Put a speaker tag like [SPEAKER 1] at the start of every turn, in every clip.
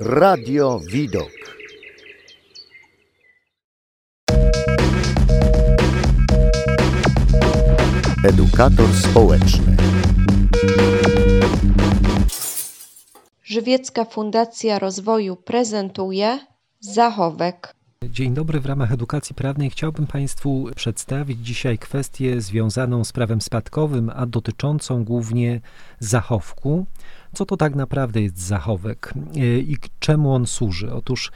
[SPEAKER 1] Radio Widok. Edukator społeczny.
[SPEAKER 2] Żywiecka Fundacja Rozwoju prezentuje Zachowek.
[SPEAKER 3] Dzień dobry, w ramach edukacji prawnej chciałbym Państwu przedstawić dzisiaj kwestię związaną z prawem spadkowym, a dotyczącą głównie zachowku. Co to tak naprawdę jest zachowek i czemu on służy? Otóż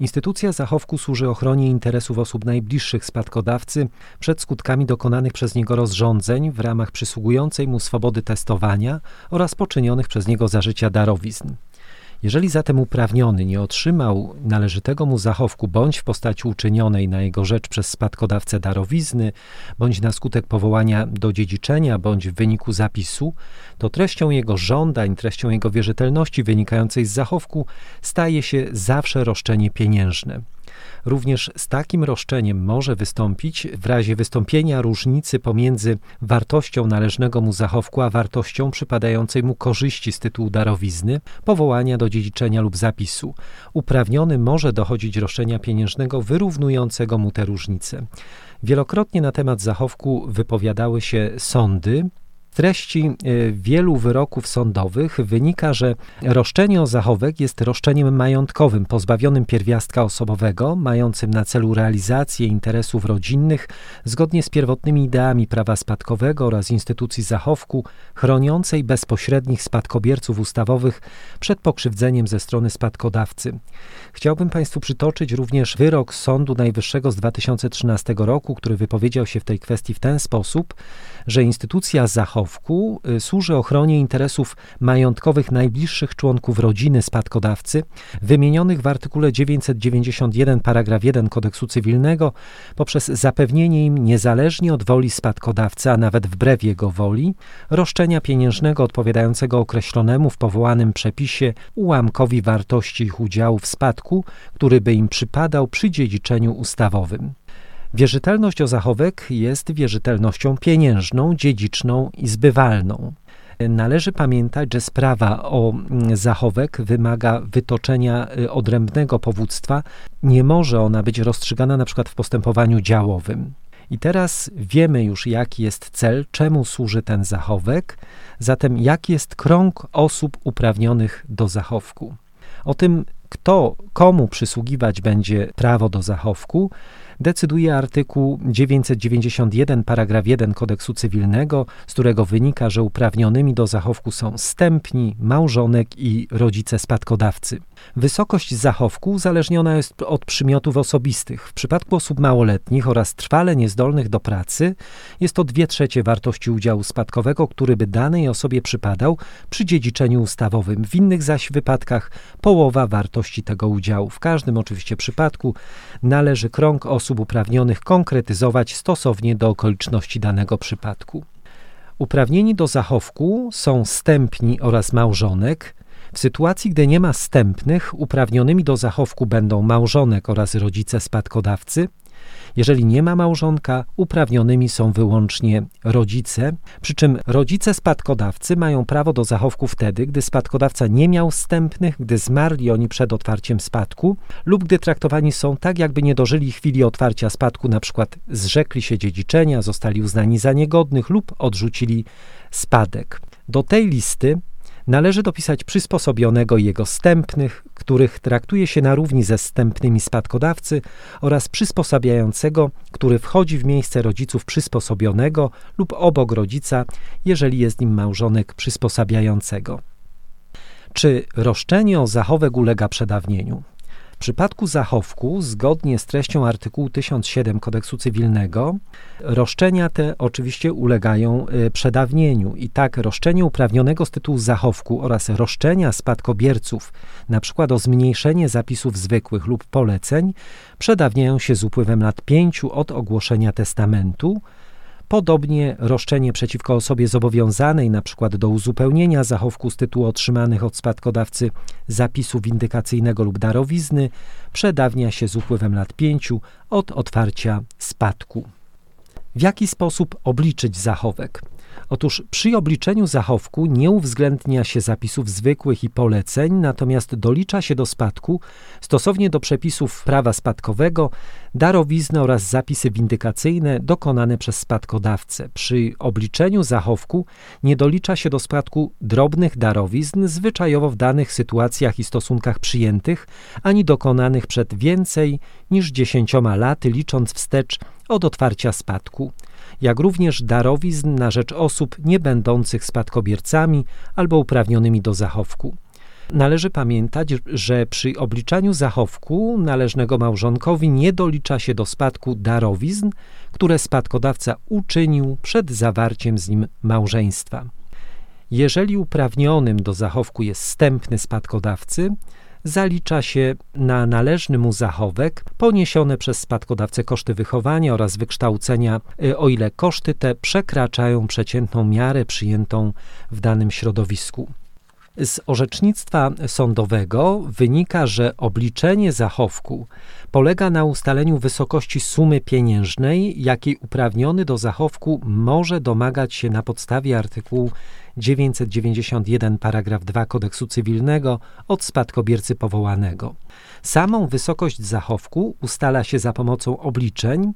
[SPEAKER 3] Instytucja zachowku służy ochronie interesów osób najbliższych spadkodawcy przed skutkami dokonanych przez niego rozrządzeń w ramach przysługującej mu swobody testowania oraz poczynionych przez niego zażycia darowizn. Jeżeli zatem uprawniony nie otrzymał należytego mu zachowku bądź w postaci uczynionej na jego rzecz przez spadkodawcę darowizny, bądź na skutek powołania do dziedziczenia, bądź w wyniku zapisu, to treścią jego żądań, treścią jego wierzytelności wynikającej z zachowku staje się zawsze roszczenie pieniężne. Również z takim roszczeniem może wystąpić w razie wystąpienia różnicy pomiędzy wartością należnego mu zachowku, a wartością przypadającej mu korzyści z tytułu darowizny, powołania do dziedziczenia lub zapisu. Uprawniony może dochodzić roszczenia pieniężnego wyrównującego mu te różnice. Wielokrotnie na temat zachowku wypowiadały się sądy, treści e, wielu wyroków sądowych wynika, że roszczenie o zachowek jest roszczeniem majątkowym, pozbawionym pierwiastka osobowego, mającym na celu realizację interesów rodzinnych zgodnie z pierwotnymi ideami prawa spadkowego oraz instytucji zachowku, chroniącej bezpośrednich spadkobierców ustawowych przed pokrzywdzeniem ze strony spadkodawcy. Chciałbym Państwu przytoczyć również wyrok Sądu Najwyższego z 2013 roku, który wypowiedział się w tej kwestii w ten sposób, że instytucja zachowku y, służy ochronie interesów majątkowych najbliższych członków rodziny spadkodawcy, wymienionych w artykule 991 paragraf 1 kodeksu cywilnego, poprzez zapewnienie im niezależnie od woli spadkodawcy, a nawet wbrew jego woli, roszczenia pieniężnego odpowiadającego określonemu w powołanym przepisie ułamkowi wartości ich udziału w spadku, który by im przypadał przy dziedziczeniu ustawowym. Wierzytelność o zachowek jest wierzytelnością pieniężną, dziedziczną i zbywalną. Należy pamiętać, że sprawa o mm, zachowek wymaga wytoczenia y, odrębnego powództwa. Nie może ona być rozstrzygana na przykład w postępowaniu działowym. I teraz wiemy już, jaki jest cel, czemu służy ten zachowek, zatem jaki jest krąg osób uprawnionych do zachowku. O tym, kto, komu przysługiwać będzie prawo do zachowku, decyduje artykuł 991 paragraf 1 kodeksu cywilnego, z którego wynika, że uprawnionymi do zachowku są stępni, małżonek i rodzice spadkodawcy. Wysokość zachowku uzależniona jest od przymiotów osobistych. W przypadku osób małoletnich oraz trwale niezdolnych do pracy jest to dwie trzecie wartości udziału spadkowego, który by danej osobie przypadał przy dziedziczeniu ustawowym. W innych zaś wypadkach połowa wartości tego udziału. W każdym oczywiście przypadku należy krąg osób uprawnionych konkretyzować stosownie do okoliczności danego przypadku. Uprawnieni do zachowku są stępni oraz małżonek, w sytuacji, gdy nie ma stępnych, uprawnionymi do zachowku będą małżonek oraz rodzice spadkodawcy. Jeżeli nie ma małżonka, uprawnionymi są wyłącznie rodzice, przy czym rodzice spadkodawcy mają prawo do zachowku wtedy, gdy spadkodawca nie miał wstępnych, gdy zmarli oni przed otwarciem spadku lub gdy traktowani są tak, jakby nie dożyli chwili otwarcia spadku, na przykład zrzekli się dziedziczenia, zostali uznani za niegodnych lub odrzucili spadek. Do tej listy należy dopisać przysposobionego i jego stępnych, których traktuje się na równi ze stępnymi spadkodawcy oraz przysposabiającego, który wchodzi w miejsce rodziców przysposobionego lub obok rodzica, jeżeli jest nim małżonek przysposabiającego. Czy roszczenie o zachowek ulega przedawnieniu? W przypadku zachowku, zgodnie z treścią artykułu 1007 kodeksu cywilnego, roszczenia te oczywiście ulegają y, przedawnieniu. I tak roszczenie uprawnionego z tytułu zachowku oraz roszczenia spadkobierców, przykład o zmniejszenie zapisów zwykłych lub poleceń, przedawniają się z upływem lat pięciu od ogłoszenia testamentu, Podobnie roszczenie przeciwko osobie zobowiązanej np. do uzupełnienia zachowku z tytułu otrzymanych od spadkodawcy zapisu windykacyjnego lub darowizny przedawnia się z upływem lat pięciu od otwarcia spadku. W jaki sposób obliczyć zachowek? Otóż przy obliczeniu zachowku nie uwzględnia się zapisów zwykłych i poleceń, natomiast dolicza się do spadku, stosownie do przepisów prawa spadkowego, darowizny oraz zapisy windykacyjne dokonane przez spadkodawcę. Przy obliczeniu zachowku nie dolicza się do spadku drobnych darowizn, zwyczajowo w danych sytuacjach i stosunkach przyjętych, ani dokonanych przed więcej niż dziesięcioma laty, licząc wstecz od otwarcia spadku jak również darowizn na rzecz osób nie będących spadkobiercami albo uprawnionymi do zachowku. Należy pamiętać, że przy obliczaniu zachowku należnego małżonkowi nie dolicza się do spadku darowizn, które spadkodawca uczynił przed zawarciem z nim małżeństwa. Jeżeli uprawnionym do zachowku jest wstępny spadkodawcy, zalicza się na należny mu zachowek poniesione przez spadkodawcę koszty wychowania oraz wykształcenia, y, o ile koszty te przekraczają przeciętną miarę przyjętą w danym środowisku. Z orzecznictwa sądowego wynika, że obliczenie zachowku polega na ustaleniu wysokości sumy pieniężnej, jakiej uprawniony do zachowku może domagać się na podstawie artykułu 991 paragraf 2 kodeksu cywilnego od spadkobiercy powołanego. Samą wysokość zachowku ustala się za pomocą obliczeń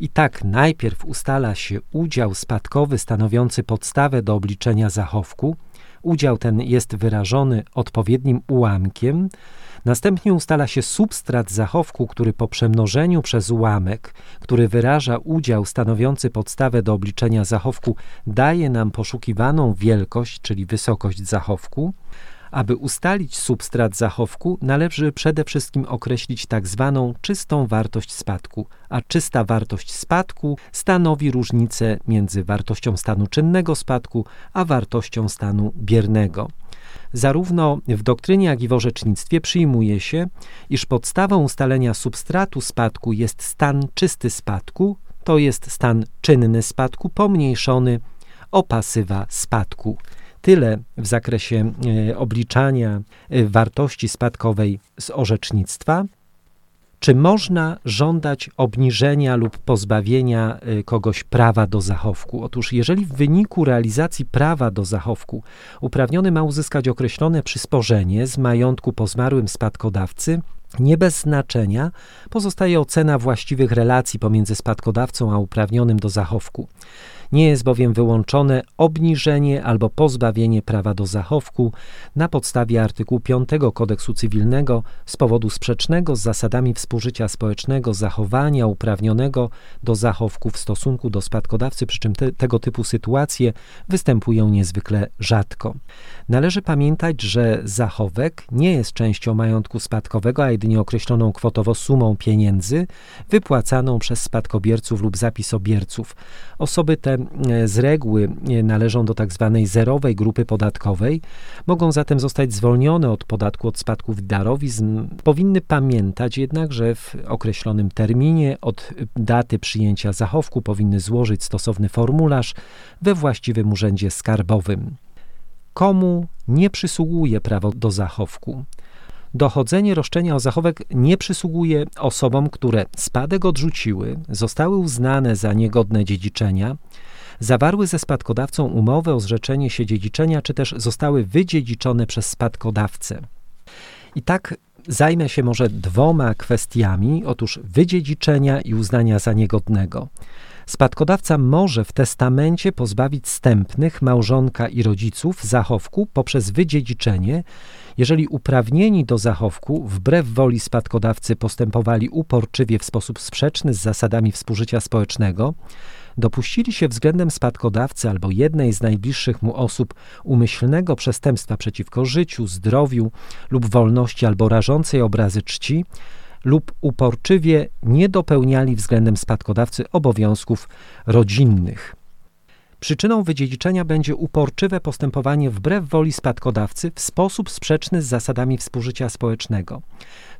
[SPEAKER 3] i tak najpierw ustala się udział spadkowy stanowiący podstawę do obliczenia zachowku. Udział ten jest wyrażony odpowiednim ułamkiem, Następnie ustala się substrat zachowku, który po przemnożeniu przez ułamek, który wyraża udział stanowiący podstawę do obliczenia zachowku, daje nam poszukiwaną wielkość, czyli wysokość zachowku. Aby ustalić substrat zachowku, należy przede wszystkim określić tak zwaną czystą wartość spadku, a czysta wartość spadku stanowi różnicę między wartością stanu czynnego spadku a wartością stanu biernego. Zarówno w doktrynie, jak i w orzecznictwie przyjmuje się, iż podstawą ustalenia substratu spadku jest stan czysty spadku, to jest stan czynny spadku pomniejszony o pasywa spadku. Tyle w zakresie e, obliczania e, wartości spadkowej z orzecznictwa. Czy można żądać obniżenia lub pozbawienia y, kogoś prawa do zachowku? Otóż, jeżeli w wyniku realizacji prawa do zachowku uprawniony ma uzyskać określone przysporzenie z majątku po zmarłym spadkodawcy, nie bez znaczenia pozostaje ocena właściwych relacji pomiędzy spadkodawcą a uprawnionym do zachowku. Nie jest bowiem wyłączone obniżenie albo pozbawienie prawa do zachowku na podstawie artykułu 5 kodeksu cywilnego z powodu sprzecznego z zasadami współżycia społecznego zachowania uprawnionego do zachowku w stosunku do spadkodawcy, przy czym te, tego typu sytuacje występują niezwykle rzadko. Należy pamiętać, że zachowek nie jest częścią majątku spadkowego, a jedynie określoną kwotowo sumą pieniędzy wypłacaną przez spadkobierców lub zapisobierców. Osoby te e, z reguły e, należą do tak zwanej zerowej grupy podatkowej, mogą zatem zostać zwolnione od podatku od spadków darowizn. Powinny pamiętać jednak, że w określonym terminie od daty przyjęcia zachowku powinny złożyć stosowny formularz we właściwym urzędzie skarbowym. Komu nie przysługuje prawo do zachowku? Dochodzenie roszczenia o zachowek nie przysługuje osobom, które spadek odrzuciły, zostały uznane za niegodne dziedziczenia, zawarły ze spadkodawcą umowę o zrzeczenie się dziedziczenia, czy też zostały wydziedziczone przez spadkodawcę. I tak zajmę się może dwoma kwestiami, otóż wydziedziczenia i uznania za niegodnego. Spadkodawca może w testamencie pozbawić stępnych małżonka i rodziców zachowku poprzez wydziedziczenie, jeżeli uprawnieni do zachowku wbrew woli spadkodawcy postępowali uporczywie w sposób sprzeczny z zasadami współżycia społecznego, dopuścili się względem spadkodawcy albo jednej z najbliższych mu osób umyślnego przestępstwa przeciwko życiu, zdrowiu lub wolności albo rażącej obrazy czci, lub uporczywie nie dopełniali względem spadkodawcy obowiązków rodzinnych. Przyczyną wydziedziczenia będzie uporczywe postępowanie wbrew woli spadkodawcy w sposób sprzeczny z zasadami współżycia społecznego.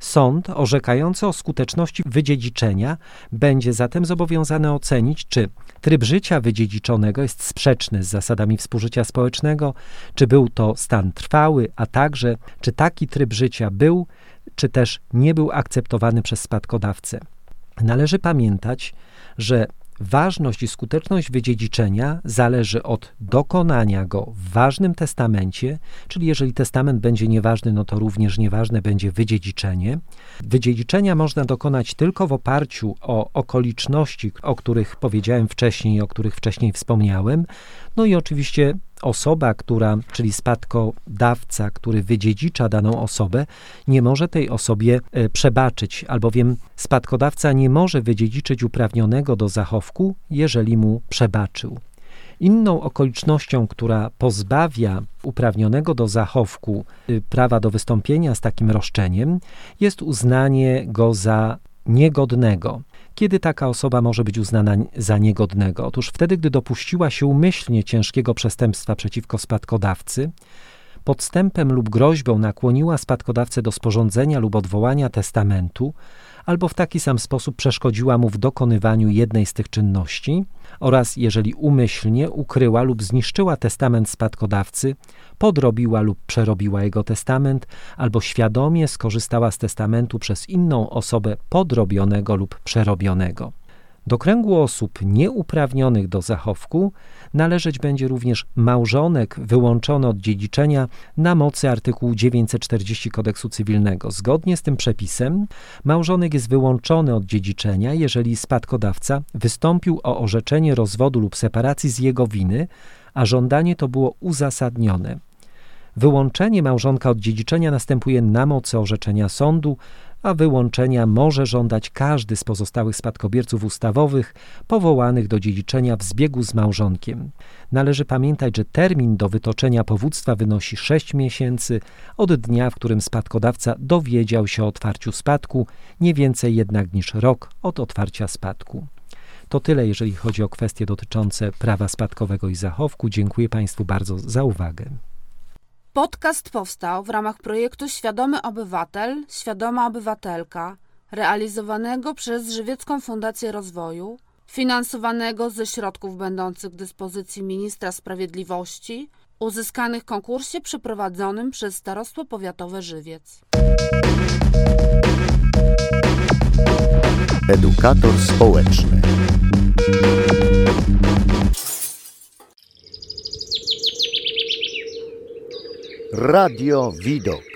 [SPEAKER 3] Sąd orzekający o skuteczności wydziedziczenia będzie zatem zobowiązany ocenić, czy tryb życia wydziedziczonego jest sprzeczny z zasadami współżycia społecznego, czy był to stan trwały, a także czy taki tryb życia był, czy też nie był akceptowany przez spadkodawcę. Należy pamiętać, że ważność i skuteczność wydziedziczenia zależy od dokonania go w ważnym testamencie, czyli jeżeli testament będzie nieważny, no to również nieważne będzie wydziedziczenie. Wydziedziczenia można dokonać tylko w oparciu o okoliczności, o których powiedziałem wcześniej, o których wcześniej wspomniałem. No i oczywiście osoba, która, czyli spadkodawca, który wydziedzicza daną osobę, nie może tej osobie e, przebaczyć, albowiem spadkodawca nie może wydziedziczyć uprawnionego do zachowku, jeżeli mu przebaczył. Inną okolicznością, która pozbawia uprawnionego do zachowku y, prawa do wystąpienia z takim roszczeniem, jest uznanie go za niegodnego. Kiedy taka osoba może być uznana za niegodnego? Otóż wtedy, gdy dopuściła się umyślnie ciężkiego przestępstwa przeciwko spadkodawcy, podstępem lub groźbą nakłoniła spadkodawcę do sporządzenia lub odwołania testamentu, albo w taki sam sposób przeszkodziła mu w dokonywaniu jednej z tych czynności, oraz jeżeli umyślnie ukryła lub zniszczyła testament spadkodawcy, podrobiła lub przerobiła jego testament, albo świadomie skorzystała z testamentu przez inną osobę podrobionego lub przerobionego. Do kręgu osób nieuprawnionych do zachowku należeć będzie również małżonek wyłączony od dziedziczenia na mocy artykułu 940 kodeksu cywilnego. Zgodnie z tym przepisem małżonek jest wyłączony od dziedziczenia, jeżeli spadkodawca wystąpił o orzeczenie rozwodu lub separacji z jego winy, a żądanie to było uzasadnione. Wyłączenie małżonka od dziedziczenia następuje na mocy orzeczenia sądu, a wyłączenia może żądać każdy z pozostałych spadkobierców ustawowych powołanych do dziedziczenia w zbiegu z małżonkiem. Należy pamiętać, że termin do wytoczenia powództwa wynosi 6 miesięcy od dnia, w którym spadkodawca dowiedział się o otwarciu spadku, nie więcej jednak niż rok od otwarcia spadku. To tyle, jeżeli chodzi o kwestie dotyczące prawa spadkowego i zachowku. Dziękuję Państwu bardzo za uwagę.
[SPEAKER 4] Podcast powstał w ramach projektu Świadomy Obywatel, Świadoma Obywatelka, realizowanego przez Żywiecką Fundację Rozwoju, finansowanego ze środków będących w dyspozycji Ministra Sprawiedliwości, uzyskanych w konkursie przeprowadzonym przez Starostwo Powiatowe Żywiec.
[SPEAKER 1] Edukator społeczny. Radio Widok.